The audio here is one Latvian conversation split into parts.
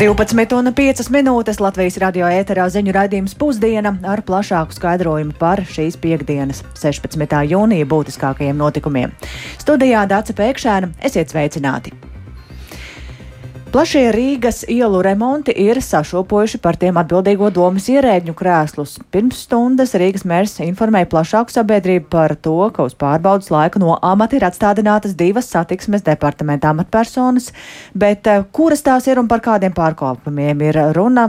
12,5 minūtes Latvijas radio ēterā ziņu raidījums pusdiena ar plašāku skaidrojumu par šīs piekdienas, 16. jūnija būtiskākajiem notikumiem. Studijā Dāca Pēkšēna, esiet sveicināti! Plašie Rīgas ielu remonti ir sašopojuši par tiem atbildīgo domas ierēģņu krēslus. Pirms stundas Rīgas mērs informēja plašāku sabiedrību par to, ka uz pārbaudas laiku no amata ir atstādinātas divas satiksmes departamenta amatpersonas, bet eh, kuras tās ir un par kādiem pārkāpumiem ir runa?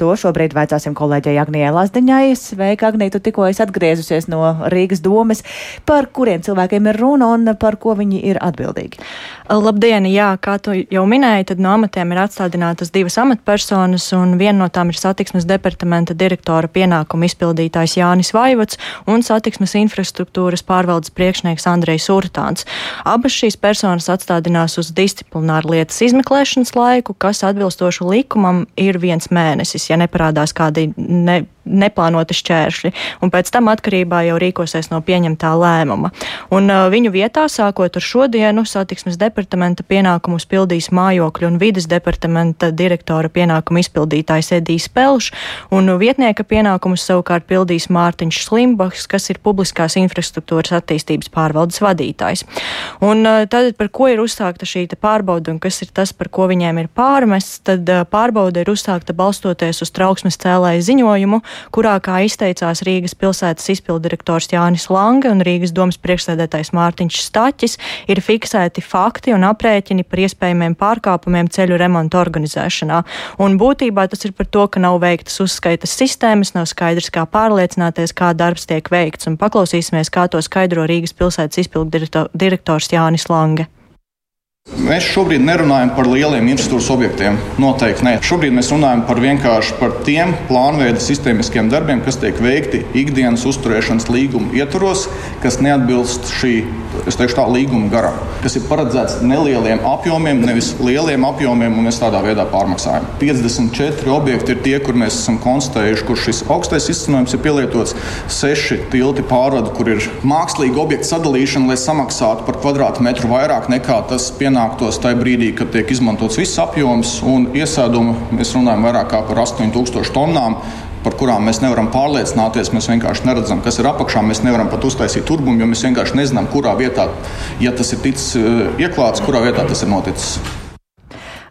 To šobrīd vaicāsim kolēģei Agnijai Lazdiņai. Sveika, Agnija, tu tikko esi atgriezusies no Rīgas domes. Par kuriem cilvēkiem ir runa un par ko viņi ir atbildīgi? Labdien, jā, kā tu jau minēji, tad no amatiem ir atstādinātas divas amatpersonas, un viena no tām ir satiksmes departamenta direktora pienākuma izpildītājs Jānis Vaivots un satiksmes infrastruktūras pārvaldes priekšnieks Andrejs Urtāns. Abas šīs personas atstādinās uz disciplināru lietas izmeklēšanas laiku, kas atbilstoši likumam ir viens mēnesis ja neparādās kādi ne, neplānoti šķēršļi, un pēc tam atkarībā jau rīkosies no pieņemtā lēmuma. Un uh, viņu vietā, sākot ar šodienu, satiksmes departamenta pienākumus pildīs mājokļu un vides departamenta direktora pienākumu izpildītājs Edijs Pelš, un vietnieka pienākumus savukārt pildīs Mārtiņš Slimbachs, kas ir publiskās infrastruktūras attīstības pārvaldes vadītājs. Un uh, tad, par ko ir uzsākta šī pārbauda un kas ir tas, par ko viņiem ir pārmests, tad uh, pārbauda ir uzsākta balstoties uz trauksmes cēlāju ziņojumu, kurā, kā izteicās Rīgas pilsētas izpildirektors Jānis Lange un Rīgas domas priekšsēdētājs Mārtiņš Staķis, ir fiksēti fakti un aprēķini par iespējamiem pārkāpumiem ceļu remontu organizēšanā. Un būtībā tas ir par to, ka nav veiktas uzskaitas sistēmas, nav skaidrs, kā pārliecināties, kā darbs tiek veikts, un paklausīsimies, kā to skaidro Rīgas pilsētas izpildirektors Jānis Lange. Mēs šobrīd nerunājam par lieliem infrastruktūras objektiem. Noteikti nē. Šobrīd mēs runājam par vienkārši par tiem plānveida sistēmiskiem darbiem, kas tiek veikti ikdienas uzturēšanas līguma ietvaros, kas neatbilst šī tā, līguma garam, kas ir paredzēts nelieliem apjomiem, nevis lieliem apjomiem, un mēs tādā veidā pārmaksājam. 54 objekti ir tie, kur mēs esam konstatējuši, kur šis augstais izcenojums ir pielietots. Seši tilti pārvada, kur ir mākslīga objekta sadalīšana, lai samaksātu par kvadrātmetru vairāk nekā tas pienākums pienāktos tajā brīdī, kad tiek izmantots viss apjoms un iesēdumu. Mēs runājam vairāk par 8000 tonnām par kurām mēs nevaram pārliecināties. Mēs vienkārši neredzam, kas ir apakšā. Mēs nevaram pat uztaisīt turbumu, jo mēs vienkārši nezinām, kurā vietā, ja tas ir ticis eh, ieklāts, kurā vietā tas ir noticis.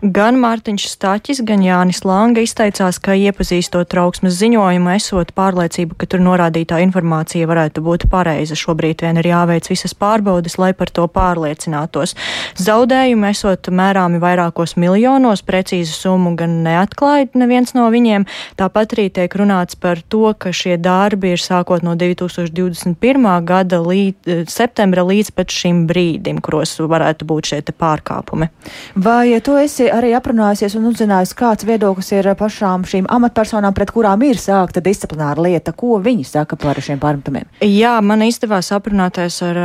Gan Mārtiņš Stāķis, gan Jānis Langa izteicās, ka iepazīstot trauksmes ziņojumu, esot pārliecība, ka tur norādītā informācija varētu būt pareiza. Šobrīd vien ir jāveic visas pārbaudes, lai par to pārliecinātos. Zaudējumi esot mērāmi vairākos miljonos, precīzu summu gan neatklājot neviens no viņiem. Tāpat arī tiek runāts par to, ka šie darbi ir sākot no 2021. gada līdz septembra līdz pat šim brīdim, kuros varētu būt šie pārkāpumi. Vai ja tu esi arī aprunājusies un uzzinājusi, kāds viedoklis ir pašām šīm amatpersonām, pret kurām ir sākta disciplināra lieta. Ko viņi saka par šiem pārmetumiem? Jā, man izdevās aprunāties ar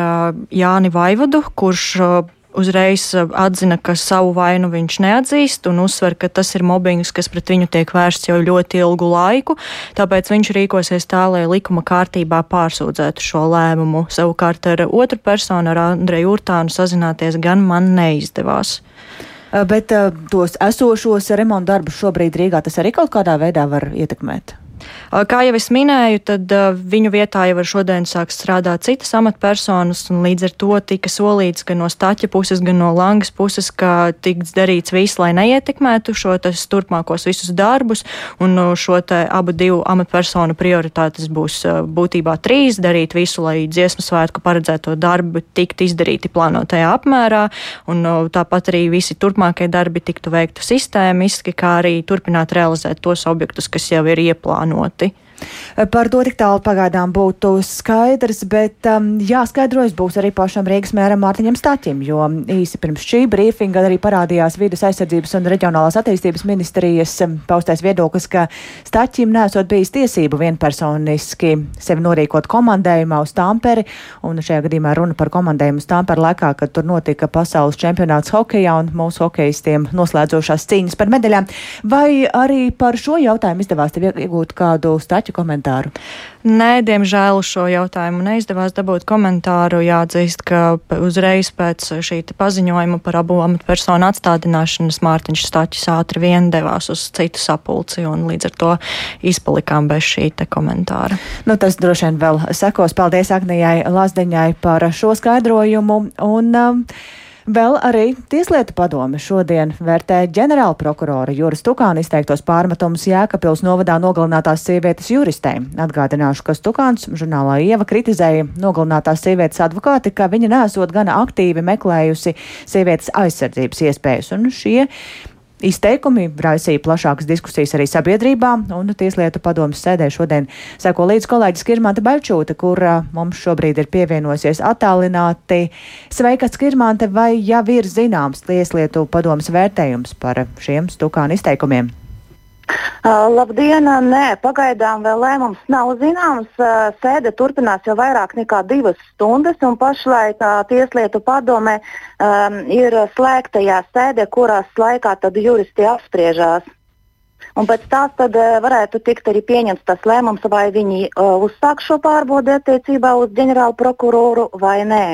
Jāni Vaivadu, kurš uzreiz atzina, ka savu vainu viņš neatzīst un uzsver, ka tas ir mobbings, kas pret viņu tiek vērsts jau ļoti ilgu laiku. Tāpēc viņš rīkosies tā, lai likuma kārtībā pārsūdzētu šo lēmumu. Savukārt ar otru personu, ar Andreju Urtānu, sazināties gan man neizdevās. Eh, bet uh, tos esošos remontu darbus šobrīd Rīgā tas arī kaut kādā veidā var ietekmēt. Kā jau es minēju, tad viņu vietā jau ar šodien sāks strādāt citas amatpersonas, un līdz ar to tika solīts gan no staķa puses, gan no langas puses, ka tiks darīts viss, lai neietekmētu šo turpmākos visus darbus, un šo abu divu amatpersonu prioritātes būs būtībā trīs - darīt visu, lai dziesmu svētku paredzēto darbu tiktu izdarīti plānotajā apmērā, un tāpat arī visi turpmākie darbi tiktu veikti sistēmiski, kā arī turpināt realizēt tos objektus, kas jau ir ieplānoti plānoti. Par to tik tālu pagaidām būtu skaidrs, bet um, jāskaidrojas būs arī pašam Rīgas mēram Mārtiņam Staķim, jo īsi pirms šī brīfinga arī parādījās vidas aizsardzības un reģionālās attīstības ministrijas um, paustais viedoklis, ka Staķim nesot bijis tiesību vienpersoniski sevi norīkot komandējumā uz Tamperi, un šajā gadījumā runa par komandējumu uz Tamperi laikā, kad tur notika pasaules čempionāts hokejā un mūsu hokejistiem noslēdzošās cīņas par medaļām. Vai arī par šo jautājumu izdevās tev iegūt kādu Staķu? Staķu komentāru? Nē, diemžēl šo jautājumu neizdevās dabūt komentāru. Jāatzīst, ka uzreiz pēc šī paziņojuma par abu amatpersonu atstādināšanas Mārtiņš Staķis ātri vien devās uz citu sapulci un līdz ar to izpalikām bez šī komentāra. Nu, tas droši vien vēl sekos. Paldies Agnijai Lazdeņai par šo skaidrojumu. Un, um, Vēl arī Tieslietu padome šodien vērtē ģenerāla prokurora Juras Tukāna izteiktos pārmetumus Jēkabils novadā nogalinātās sievietes juristē. Atgādināšu, ka Tukāns žurnālā Ieva kritizēja nogalinātās sievietes advokāti, ka viņa nesot gana aktīvi meklējusi sievietes aizsardzības iespējas, un šie Izteikumi raisīja plašākas diskusijas arī sabiedrībā, un Tieslietu padomas sēdē šodien seko līdz kolēģis Kirmanta Baļčūta, kur mums šobrīd ir pievienosies attālināti. Sveika, Kirmante, vai jau ir zināms Tieslietu padomas vērtējums par šiem stukānu izteikumiem? Uh, labdien! Nē, pagaidām vēl lēmums nav zināms. Uh, sēde turpinās jau vairāk nekā divas stundas, un pašlaik uh, Tieslietu padome um, ir slēgtajā sēdē, kurās laikā tad juristi apspriežās. Un pēc tās tad, uh, varētu tikt arī pieņemts tas lēmums, vai viņi uh, uzsāk šo pārbaudi attiecībā uz ģenerālu prokuroru vai nē.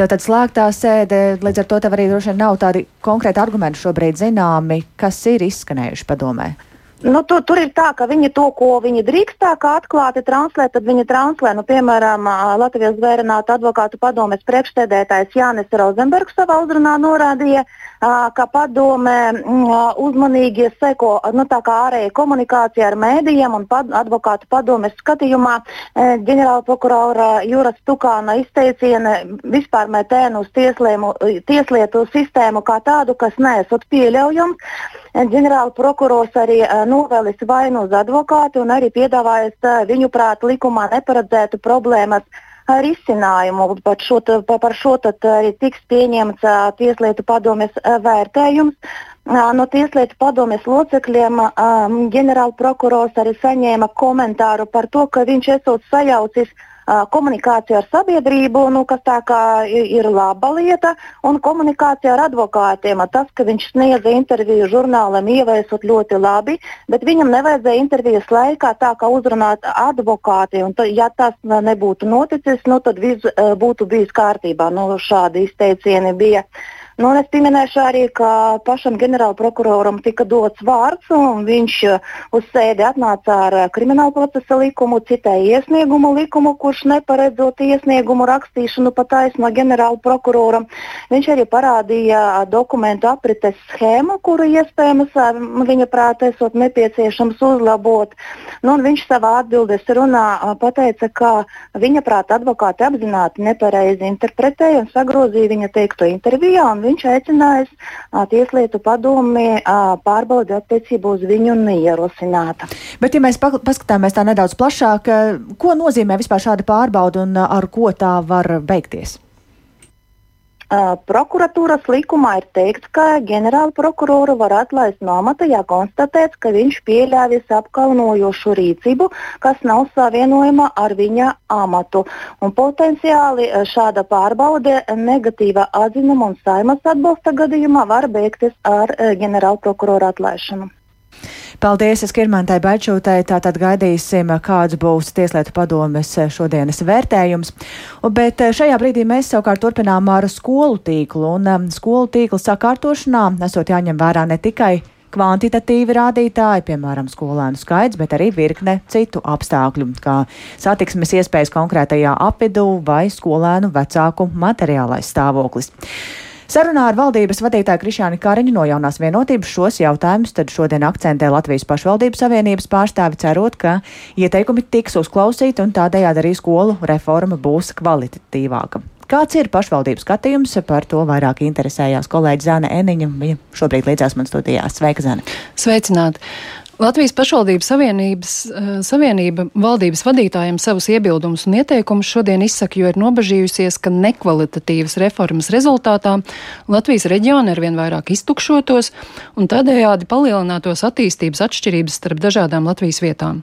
Tātad slēgtā sēde, līdz ar to tev arī droši vien nav tādi konkrēti argumenti šobrīd zināmi, kas ir izskanējuši padomē. Nu, tu, tur ir tā, ka viņi to, ko viņi drīkstā, kā atklāti translēt, tad viņi translē. Nu, piemēram, Latvijas zvērināta advokātu padomes priekšsēdētājs Jānis Rozenbergs savā uzrunā norādīja, ka padome uzmanīgi seko nu, ārējai komunikācijai ar mēdījiem un pad, advokātu padomes skatījumā ģenerāla prokurora Jūras Tukāna izteiciena vispār metēnu uz tieslēmu, tieslietu sistēmu kā tādu, kas nesot pieļaujams. Ģenerāla prokurors arī novēlis vainu uz advokātu un arī piedāvājis viņu prāt likumā neparedzētu problēmas risinājumu. Par šo, par šo arī tiks pieņemts Tieslietu padomes vērtējums. No Tieslietu padomes locekļiem ģenerāla prokurors arī saņēma komentāru par to, ka viņš esot sajaucis komunikācija ar sabiedrību, nu, kas tā kā ir laba lieta, un komunikācija ar advokātiem. Tas, ka viņš sniedza interviju žurnālam, ieviesot ļoti labi, bet viņam nevajadzēja intervijas laikā tā kā uzrunāt advokāti. Un, ja tas nebūtu noticis, nu, tad viss būtu bijis kārtībā. Nu, šādi izteicieni bija. Uh, Nu, es pieminēšu arī, ka pašam ģenerālprokuroram tika dots vārds, un viņš uh, uz sēdi atnāca ar uh, krimināla procesa likumu, citēja iesniegumu likumu, kurš neparedzot iesniegumu rakstīšanu pa taisno ģenerālprokuroram. Viņš arī parādīja uh, dokumentu aprites schēmu, kuru iespējams viņa prātā esot nepieciešams uzlabot. Nu, viņš savā atbildēs runā pateica, ka viņa prāta advokāti apzināti nepareizi interpretēja un sagrozīja viņa teikto intervijā viņš aicinājis Tieslietu padomi pārbaudi attiecībā uz viņu neierosināta. Bet, ja mēs paskatāmies tā nedaudz plašāk, ko nozīmē vispār šāda pārbauda un ar ko tā var beigties? Uh, prokuratūras likumā ir teikts, ka ģenerāla prokuroru var atlaist no amata, ja konstatēts, ka viņš pieļāvis apkaunojošu rīcību, kas nav savienojama ar viņa amatu. Un potenciāli šāda pārbaude negatīva atzinuma un saimas atbalsta gadījumā var beigties ar ģenerāla prokurora atlaišanu. Paldies, Skirmantai Baļčūtai. Tātad gaidīsim, kāds būs Tieslietu padomes šodienas vērtējums. Bet šajā brīdī mēs savukārt turpinām ar skolu tīklu. Un um, skolu tīkla sakārtošanā esot jāņem vērā ne tikai kvantitatīvi rādītāji, piemēram, skolēnu skaits, bet arī virkne citu apstākļu, kā satiksmes iespējas konkrētajā apvidū vai skolēnu vecāku materiālais stāvoklis. Sarunā ar valdības vadītāju Krišāni Kariņu no jaunās vienotības šos jautājumus tad šodien akcentē Latvijas pašvaldības savienības pārstāvi cerot, ka ieteikumi tiks uzklausīti un tādējādi arī skolu reforma būs kvalitatīvāka. Kāds ir pašvaldības skatījums? Par to vairāk interesējās kolēģi Zana Eniņa. Viņa šobrīd līdzās man studijā. Sveika, Zana! Sveicināti! Latvijas pašvaldības savienības, eh, savienība valdības vadītājiem savus iebildumus un ieteikumus šodien izsaka, jo ir nobežījusies, ka nekvalitatīvas reformas rezultātā Latvijas reģioni arvien vairāk iztukšotos un tādējādi palielinātos attīstības atšķirības starp dažādām Latvijas vietām.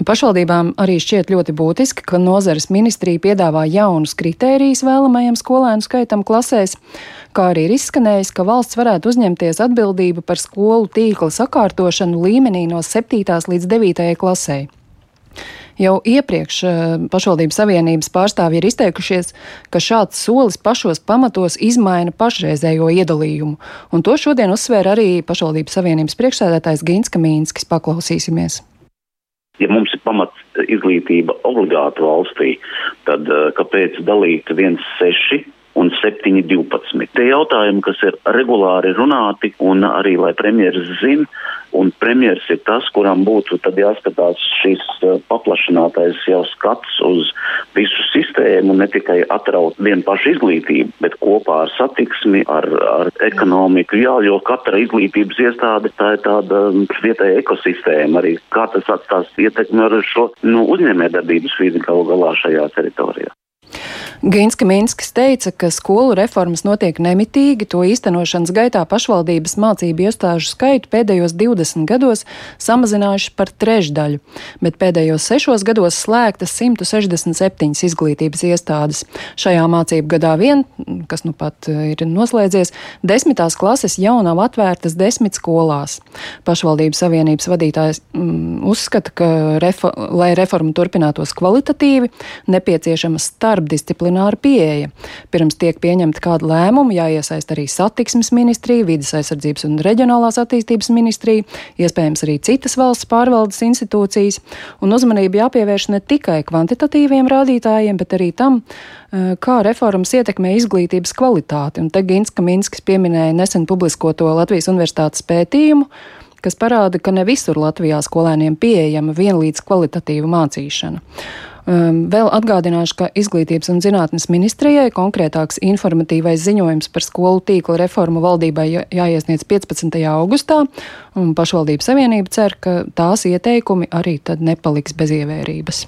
Pašvaldībām arī šķiet ļoti būtiski, ka nozares ministrija piedāvā jaunus kritērijus vēlamajam skolēnu skaitam klasēs kā arī ir izskanējis, ka valsts varētu uzņemties atbildību par skolu tīkla sakārtošanu līmenī no 7. līdz 9. klasē. Jau iepriekš pašvaldības savienības pārstāvji ir izteikušies, ka šāds solis pašos pamatos izmaina pašreizējo iedalījumu, un to šodien uzsvēra arī pašvaldības savienības priekšsēdētājs Gins Kamīnskis. Paklausīsimies! ja mums ir pamats izglītība obligāti valstī, tad kāpēc dalīt 1,6 un 7,12. Tie jautājumi, kas ir regulāri runāti, un arī lai premjeras zina, un premjeras ir tas, kuram būtu jāskatās šis eh, paplašinātais jau skats uz visu sistēmu, ne tikai atraut vienu pašu izglītību, bet kopā ar satiksmi, ar, ar ekonomiku, jā, jo katra izglītības iestāde tā ir tāda mm, vietēja ekosistēma, arī kā tas atstās ietekmi ar šo nu, uzņēmējdarbības vidi galu galā šajā teritorijā. Ginska Minskis teica, ka skolu reformas notiek nemitīgi, to īstenošanas gaitā pašvaldības mācību iestāžu skaitu pēdējos 20 gados samazinājuši par trešdaļu, bet pēdējos sešos gados slēgtas 167 izglītības iestādes. Šajā mācību gadā vien, kas nu pat ir noslēdzies, desmitās klases jau nav atvērtas desmit skolās. Pašvaldības savienības vadītājs mm, uzskata, ka, refo lai reforma turpinātos kvalitatīvi, nepieciešama starpdisciplināra disciplināra pieeja. Pirms tiek pieņemta kāda lēmuma, jāiesaist arī satiksmes ministrija, vidas aizsardzības un reģionālās attīstības ministrija, iespējams arī citas valsts pārvaldes institūcijas, un uzmanība jāpievērš ne tikai kvantitatīviem rādītājiem, bet arī tam, eh, kā reformas ietekmē izglītības kvalitāti. Un te Ginska Minskis pieminēja nesen publiskoto Latvijas universitātes pētījumu, kas parāda, ka ne visur Latvijā skolēniem pieejama vienlīdz kvalitatīva mācīšana. Um, vēl atgādināšu, ka Izglītības un zinātnes ministrijai konkrētāks informatīvais ziņojums par skolu tīkla reformu valdībai jāiesniedz 15. augustā, un pašvaldības savienība cer, ka tās ieteikumi arī tad nepaliks bez ievērības.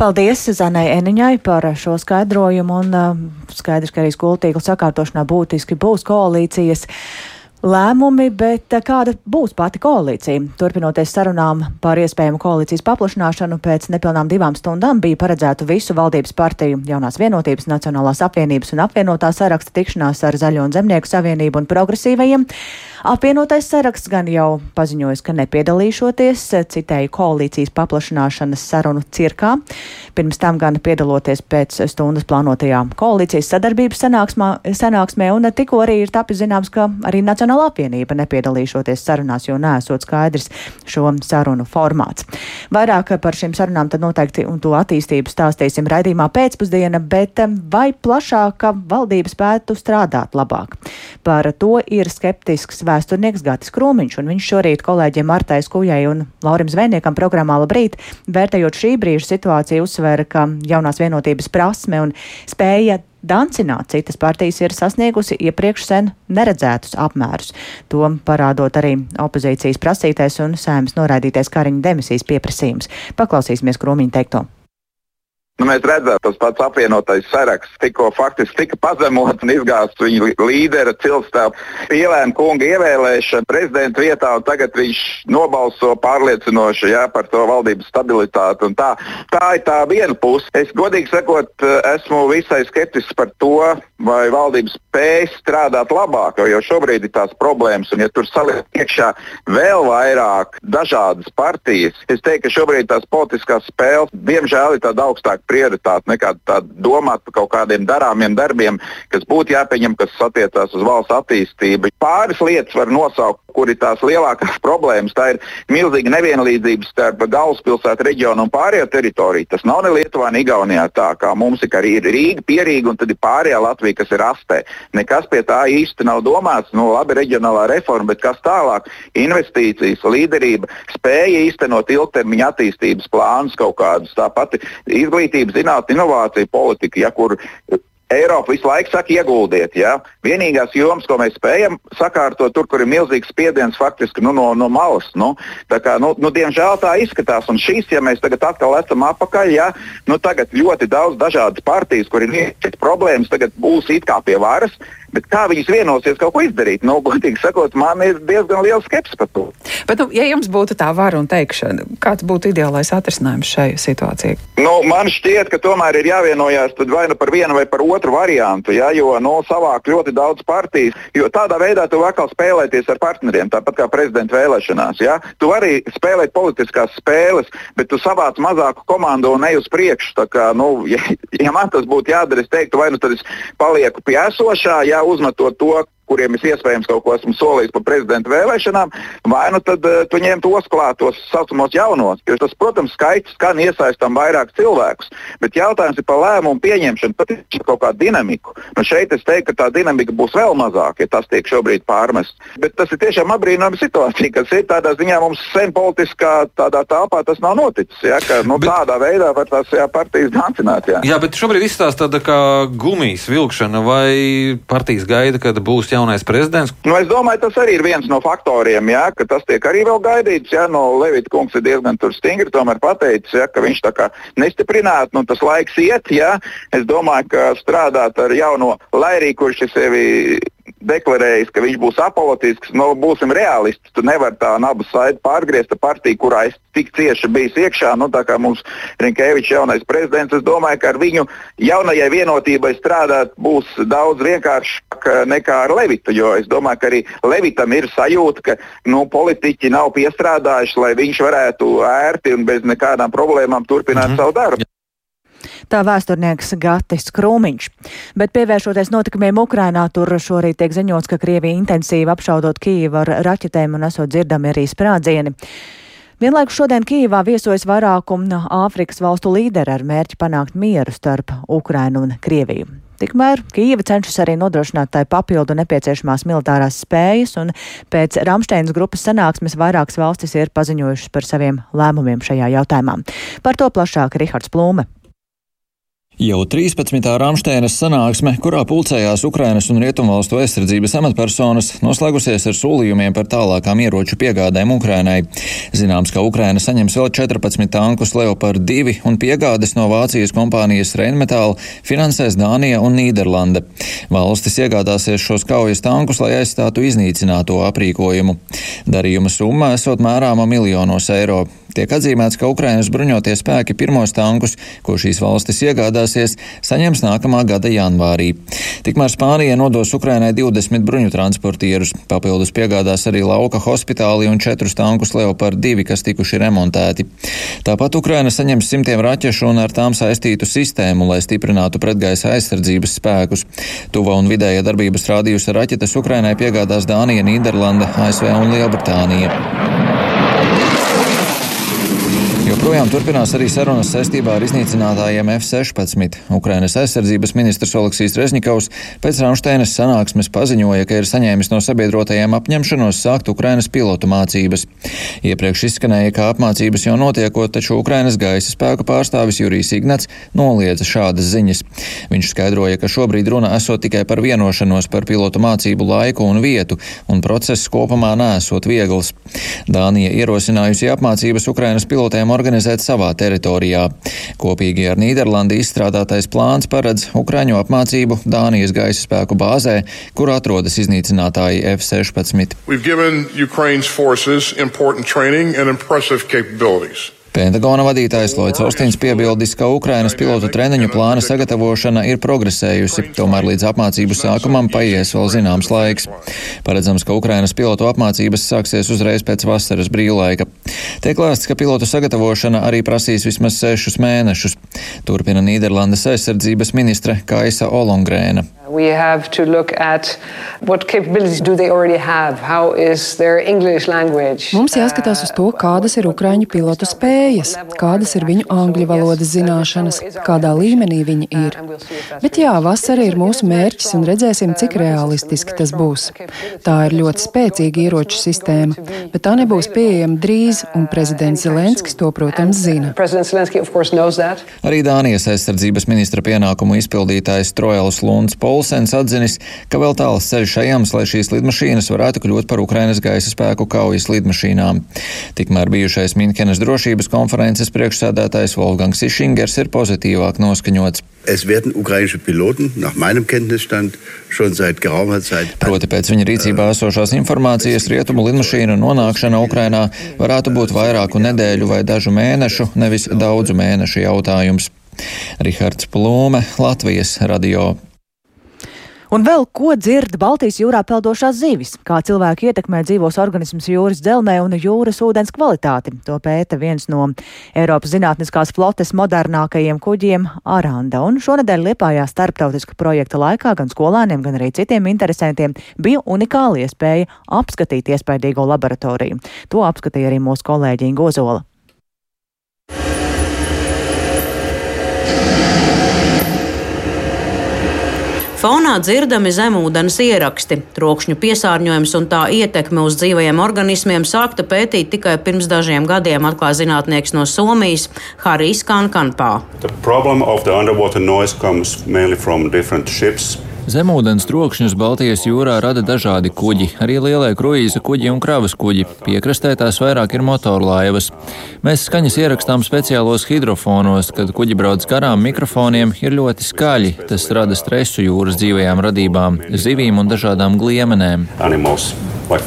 Paldies Zanai Eniņai par šo skaidrojumu, un uh, skaidrs, ka arī skolu tīkla sakārtošanā būtiski būs koalīcijas lēmumi, bet eh, kāda būs pati koalīcija? Turpinoties sarunām par iespējamu koalīcijas paplašināšanu, pēc nepilnām divām stundām bija paredzēta visu valdības partiju, jaunās vienotības, Nacionālās apvienības un apvienotā saraksta tikšanās ar Zaļo un Zemnieku savienību un progresīvajiem. Apvienotais saraksts gan jau paziņojis, ka nepiedalīšoties, citēju koalīcijas paplašināšanas sarunu cirkā. Pirms tam gan piedaloties pēc stundas plānotajā koalīcijas sadarbības sanāksmā, sanāksmē, un tikko arī ir tapis zināms, ka arī Nacionāla apvienība nepiedalīšoties sarunās, jo nesot skaidrs šo sarunu formāts. Vairāk par šīm sarunām tad noteikti un to attīstību stāstīsim raidījumā pēcpusdiena, bet vai plašāka valdība spētu strādāt labāk? Par to ir skeptisks vēsturnieks Gatis Krūmiņš, un viņš šorīt kolēģiem Martai Skujai un Laurim Zvejniekam programmā Labrīt, vērtējot šī brīža situāciju, uzsvēra, ka jaunās vienotības prasme un spēja dancināt citas partijas ir sasniegusi iepriekš sen neredzētus apmērus. To parādot arī opozīcijas prasītais un sēmas noraidītais Kariņa demisijas pieprasījums. Paklausīsimies Krūmiņa teikto. Nu, mēs redzam, tas pats apvienotais saraksts tikko faktiski tika pazemots un izgāzts viņa līdera cilstā Pielēna kunga ievēlēšana prezidenta vietā, un tagad viņš nobalso pārliecinoši jā, par to valdības stabilitāti. Tā, tā ir tā viena puse. Es godīgi sakot, esmu visai skeptisks par to, vai valdības spēj strādāt labāk, jo šobrīd ir tās problēmas, un ja tur saliek iekšā vēl vairāk dažādas partijas, es teiktu, ka šobrīd tās politiskās spēles diemžēl ir tāda augstāka prioritāte nekā domāt par kaut kādiem darāmiem darbiem, kas būtu jāpieņem, kas attiecās uz valsts attīstību. Pāris lietas var nosaukt, kur ir tās lielākās problēmas. Tā ir milzīga nevienlīdzība starp galvaspilsētu reģionu un pārējo teritoriju. Tas nav ne Lietuvā, ne Igaunijā tā, kā mums ir, ir Rīga, Pierīga un tad ir pārējā Latvija, kas ir astē. Nekas pie tā īsti nav domāts. Nu, labi, reģionālā reforma, bet kas tālāk? Investīcijas, līderība, spēja īstenot ilgtermiņa attīstības plānus kaut kādus. Tāpat izglītība izglītība, zinātnē, inovācija politika, ja, kur Eiropa visu laiku saka, ieguldiet. Ja? Vienīgās jomas, ko mēs spējam sakārtot, tur, kur ir milzīgs spiediens faktiski nu, no, no malas. Nu, kā, nu, nu, diemžēl tā izskatās. Un šīs, ja mēs tagad atkal esam apakaļ, ja, nu, tagad ļoti daudz dažādas partijas, kur ir problēmas, tagad būs it kā pie varas. Bet kā viņas vienosies kaut ko izdarīt? Nu, godīgi sakot, man ir diezgan liels skepsis par to. Bet, nu, ja jums būtu tā vara un teikšana, kāds būtu ideālais atrisinājums šai situācijai? Nu, man šķiet, ka tomēr ir jāvienojās vai nu par vienu vai par otru variantu, ja, jo nu, savāk ļoti daudz partijas. Jo tādā veidā tu atkal spēlēties ar partneriem, tāpat kā prezidenta vēlēšanās. Ja. Tu vari spēlēt politiskās spēles, bet tu savāc mazāku komandu un ej uz priekšu. Kā, nu, ja, ja man tas būtu jādara, es teiktu, vai nu tad es palieku pie esošā, ja uzmetot to, kuriem es iespējams kaut ko esmu solījis par prezidenta vēlēšanām, vai nu tad uh, tu ņem tos klātos saucamos jaunos. Jo tas, protams, skaits skan iesaistām vairāk cilvēkus, bet jautājums ir par lēmumu pieņemšanu, pat ir kaut kādu dinamiku. Nu, šeit es teiktu, ka tā dinamika būs vēl mazāka, ja tas tiek šobrīd pārmests. Bet tas ir tiešām apbrīnojama situācija, kas ir tādā ziņā mums sen politiskā tādā telpā tas nav noticis. Ja, ka, nu, bet, tādā veidā var tās jā, partijas dancināt. Jā. jā, bet šobrīd izstāsta tāda kā gumijas vilkšana vai partijas gaida, kad būs jau jaunais prezidents? Nu, es domāju, tas arī ir viens no faktoriem, jā, ka tas tiek arī vēl gaidīts. Jā, no Levita kungs ir diezgan stingri pateicis, jā, ka viņš tā kā nestiprinātu, nu, tas laiks iet. Jā. Es domāju, ka strādāt ar jauno, lai arī kurš ir sevi deklarējis, ka viņš būs apolitisks. Nu, būsim realisti. Tu nevari tā nabu saiti pārgriezt ar partiju, kurā es tik cieši biju iekšā. Nu, tā kā mums Rinkēvičs jaunais prezidents, es domāju, ka ar viņu jaunajai vienotībai strādāt būs daudz vienkāršāk nekā ar Levitu. Jo es domāju, ka arī Levitam ir sajūta, ka nu, politiķi nav piestrādājuši, lai viņš varētu ērti un bez nekādām problēmām turpināt mm -hmm. savu darbu. Tā vēsturnieks Gatis Krūmiņš. Bet pievēršoties notikumiem Ukrainā, tur šorīt tiek ziņots, ka Krievija intensīvi apšaudot Kīvu ar raķetēm un esot dzirdami arī sprādzieni. Vienlaikus šodien Kīvā viesojas vairākumu Āfrikas valstu līderi ar mērķi panākt mieru starp Ukrainu un Krieviju. Tikmēr Kīva cenšas arī nodrošināt tai papildu nepieciešamās militārās spējas, un pēc Ramsteinas grupas sanāksmes vairākas valstis ir paziņojušas par saviem lēmumiem šajā jautājumā. Par to plašāk Rihards Plūme. Jau 13. Rāmsteinas sanāksme, kurā pulcējās Ukrainas un Rietumvalstu aizsardzības amatpersonas, noslēgusies ar solījumiem par tālākām ieroču piegādēm Ukrainai. Zināms, ka Ukraina saņems vēl 14 tankus Leopard 2 un piegādes no Vācijas kompānijas Rheinmetall finansēs Dānija un Nīderlande. Valstis iegādāsies šos kaujas tankus, lai aizstātu iznīcināto aprīkojumu. Darījuma summa esot mērāma miljonos eiro. Tiek atzīmēts, ka Ukrainas bruņotie spēki pirmos tankus, ko šīs valstis iegādāsies, saņems nākamā gada janvārī. Tikmēr Spānija nodos Ukrainai 20 bruņu transportierus, papildus piegādās arī lauka hospitāli un 4 tankus Leopard 2, kas tikuši remontēti. Tāpat Ukraina saņems simtiem raķešu un ar tām saistītu sistēmu, lai stiprinātu pretgaisa aizsardzības spēkus. Tuva un vidēja darbības rādījusi raķetes Ukrainai piegādās Dānija, Nīderlanda, ASV un Lielbritānija. Joprojām turpinās arī sarunas saistībā ar iznīcinātājiem F-16. Ukrainas aizsardzības ministrs Oleksijas Reznikovs pēc Ramšteinas sanāksmes paziņoja, ka ir saņēmis no sabiedrotajiem apņemšanos sākt Ukrainas pilotu mācības. Iepriekš izskanēja, ka apmācības jau notiekot, taču Ukrainas gaisa spēku pārstāvis Jurijs Ignats noliedza šādas ziņas. Viņš skaidroja, ka šobrīd runa esot tikai par vienošanos par pilotu mācību laiku un vietu, un process kopumā nesot viegls. Dānija ierosinājusi apmācības Ukrainas pilotiem organizēt savā teritorijā. Kopīgi ar Nīderlandi izstrādātais plāns paredz Ukraiņu apmācību Dānijas gaisa spēku bāzē, kur atrodas iznīcinātāji F-16. Pentagona vadītājs Lloyds Austins piebildis, ka Ukrainas pilotu treniņu plāna sagatavošana ir progresējusi, tomēr līdz apmācību sākumam paies vēl zināms laiks. Paredzams, ka Ukrainas pilotu apmācības sāksies uzreiz pēc vasaras brīvlaika. Tiek lēsts, ka pilotu sagatavošana arī prasīs vismaz sešus mēnešus. Turpina Nīderlandes aizsardzības ministre Kaisa Olongrēna. We have to look at what capabilities do they already have, how is their English language. Mums jāskatās uz to, kādas ir ukraiņu pilotu spējas, kādas ir viņu angļu valodas zināšanas, kādā līmenī viņi ir. Bet jā, vasara ir mūsu mērķis un redzēsim, cik realistiski tas būs. Tā ir ļoti spēcīga ieroču sistēma, bet tā nebūs pieejama drīz, un prezidents Zelenskis to, protams, zina. Arī Dānijas aizsardzības ministra pienākumu izpildītājs Trojals Lunds Pols Olsens atzinis, ka vēl tāls ceļš ejams, lai šīs lidmašīnas varētu kļūt par Ukrainas gaisa spēku kaujas lidmašīnām. Tikmēr bijušais Minkenes drošības konferences priekšsēdētājs Wolfgangs Išingers ir pozitīvāk noskaņots. Es werden ukrainische Piloten, nach meinem Kenntnisstand, schon seit geraumer Zeit. Proti pēc viņa rīcībā esošās informācijas rietumu lidmašīnu nonākšana Ukrainā varētu būt vairāku nedēļu vai dažu mēnešu, nevis daudzu mēnešu jautājums. Rihards Plūme, Latvijas radio. Un vēl ko dzird Baltijas jūrā peldošās zivis, kā cilvēki ietekmē dzīvos organismus jūras dzelmē un jūras ūdens kvalitāti. To pēta viens no Eiropas zinātniskās flotes modernākajiem kuģiem Aranda. Un šonadēļ Liepājā starptautiska projekta laikā gan skolēniem, gan arī citiem interesantiem bija unikāla iespēja apskatīt iespaidīgo laboratoriju. To apskatīja arī mūsu kolēģi Gozola. Fonā dzirdami zemūdens ieraksti. Trokšņu piesārņojums un tā ietekme uz dzīvajiem organismiem sākta pētīt tikai pirms dažiem gadiem, atklāja zinātnieks no Somijas Harijs Kankanpā. Zemūdens trokšņus Baltijas jūrā rada dažādi kuģi, arī lielie kruīza kuģi un kravas kuģi. Piekrastē tās vairāk ir motorlaivas. Mēs skaņas ierakstām speciālos hidrofonos, kad kuģi brauc garām mikrofoniem, ir ļoti skaļi. Tas rada stresu jūras dzīvajām radībām, zivīm un dažādām gliemenēm. Animals like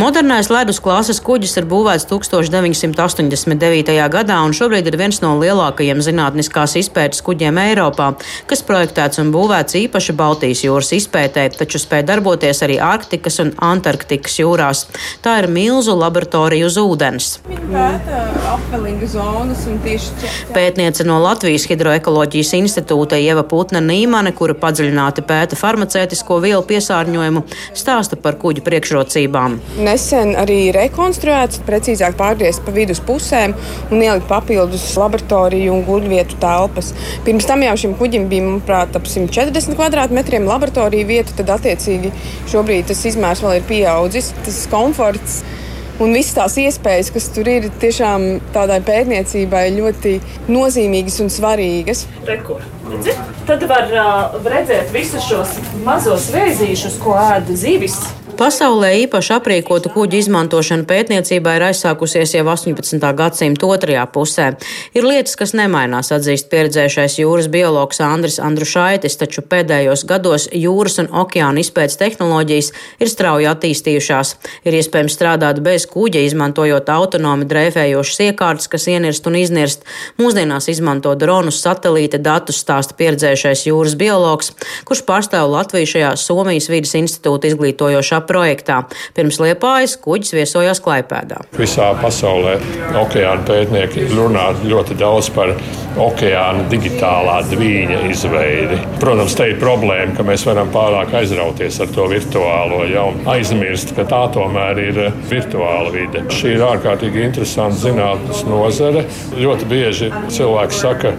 Modernais ledus klases kuģis ir būvēts 1989. gadā un šobrīd ir viens no lielākajiem zinātniskās izpētes kuģiem Eiropā, kas projektēts un būvēts īpaši Baltijas jūras izpētē, taču spēj darboties arī Arktikas un Antarktikas jūrās. Tā ir milzu laboratorija uz ūdens. Pētniece no Latvijas Hidroekoloģijas institūta Ieva Putna Nīmane, kura padziļināti pēta farmaceitisko vielu piesārņojumu, stāsta par kuģu priekšrocībām. Nesen arī rekonstruēts, precīzāk pārgriezts pa vidus pusēm un ielikt papildus laboratoriju un guļvietu telpas. Pirms tam jau šim kuģim bija, manuprāt, ap 140 kvadrātmetriem laboratoriju vietu, tad attiecīgi šobrīd tas izmērs vēl ir pieaudzis. Tas komforts un visas tās iespējas, kas tur ir, tiešām tādai pētniecībai ļoti nozīmīgas un svarīgas. Rekur. Tad var uh, redzēt visus šos mazos vēzīšus, ko ēda zivis. Pasaulē īpaši aprīkotu kuģu izmantošana pētniecībā ir aizsākusies jau 18. gadsimta otrajā pusē. Ir lietas, kas nemainās, atzīst pieredzējušais jūras biologs Andris Andrušaitis, taču pēdējos gados jūras un okeāna izpētes tehnoloģijas ir strauji attīstījušās. Ir iespējams strādāt bez kuģa, izmantojot autonomi dreifējošas iekārtas, kas ienirst un iznirst. Mūsdienās izmanto dronus, satelīta datus, stāsta pieredzējušais jūras biologs, kurš pārstāv Latviju šajā Somijas vidas institūta izglītojošā projektā. Pirms liepājas kuģis viesojās Klaipēdā. Visā pasaulē okeāna pētnieki runā ļoti daudz par okeāna digitālā dviņa izveidi. Protams, te ir problēma, ka mēs varam pārāk aizrauties ar to virtuālo, jau aizmirst, ka tā tomēr ir virtuāla vide. Šī ir ārkārtīgi interesanta zinātnes nozare. Ļoti bieži cilvēki saka,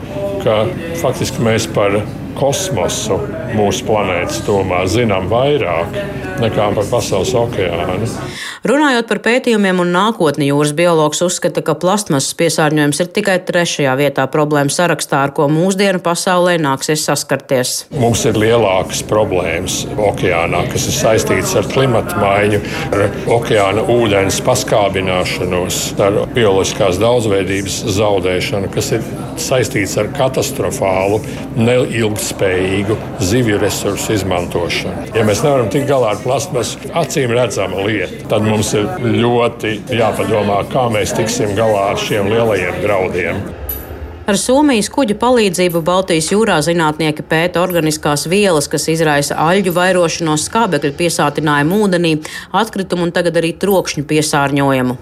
ka faktiski mēs par kosmosu mūsu planētas tomā zinām vairāk nekā par pasaules okeānu. Runājot par pētījumiem un nākotni, jūras biologs uzskata, ka plastmasas piesārņojums ir tikai trešajā vietā problēmu sarakstā, ar ko mūsdienu pasaulē nāksies saskarties. Mums ir lielākas problēmas okeānā, kas ir saistītas ar klimatu maiņu, ar okeāna ūdens paskābināšanos, ar bioloģiskās daudzveidības zaudēšanu, kas ir saistīts ar katastrofālu, neilgtspējīgu zivju resursu izmantošanu. Ja mēs nevaram tikt galā ar plastmasu, acīm redzama lieta, tad mums ir ļoti jāpadomā, kā mēs tiksim galā ar šiem lielajiem draudiem. Ar Somijas kuģa palīdzību Baltijas jūrā zinātnieki pēta organiskās vielas, kas izraisa aļģu vairošanos, skābekļa piesātinājumu ūdenī, atkritumu un tagad arī trokšņu piesārņojumu.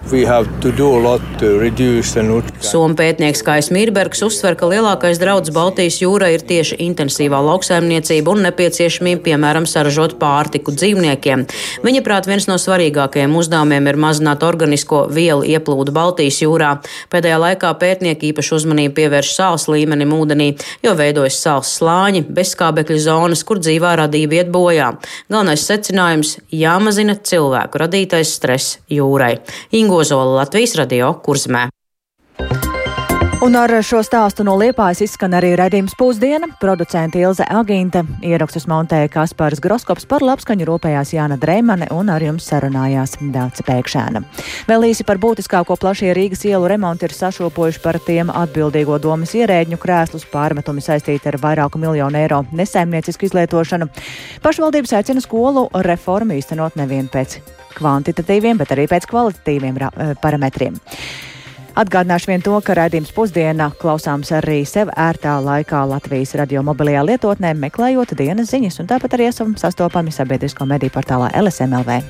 Somu pētnieks Kais Mīrbergs uzsver, ka lielākais draudz Baltijas jūrai ir tieši intensīvā lauksaimniecība un nepieciešamība, piemēram, saražot pārtiku dzīvniekiem. Viņa prāt, viens no svarīgākajiem uzdevumiem ir mazināt organisko vielu ieplūdu Baltijas jūrā. Pēdējā laikā pētnieki īpaši uzmanību pievērš pievērš sāls līmenim ūdenī, jo veidojas sāls slāņi, bezskābekļa zonas, kur dzīvā radība iet bojā. Galvenais secinājums - jāmazina cilvēku radītais stress jūrai. Ingozola Latvijas radio kurzmē. Un ar šo stāstu no Liepājas izskan arī redzījums pusdiena. Producente Ilze Agīnta ierakstus montēja Kaspars Groskops par labskaņu rūpējās Jāna Dreimane un ar jums sarunājās Dāca Pēkšēna. Vēl īsi par būtiskāko plašie Rīgas ielu remonti ir sašopojuši par tiem atbildīgo domas ierēģņu krēslus pārmetumi saistīti ar vairāku miljonu eiro nesaimniecisku izlietošanu. Pašvaldības aicina skolu reformu īstenot nevien pēc kvantitatīviem, bet arī pēc kvalitatīviem parametriem. Atgādināšu vien to, ka raidījums pusdienā klausāms arī sev ērtā laikā Latvijas radio mobilajā lietotnē, meklējot dienas ziņas, un tāpat arī esam sastopami sabiedrisko mediju portālā LSMLV.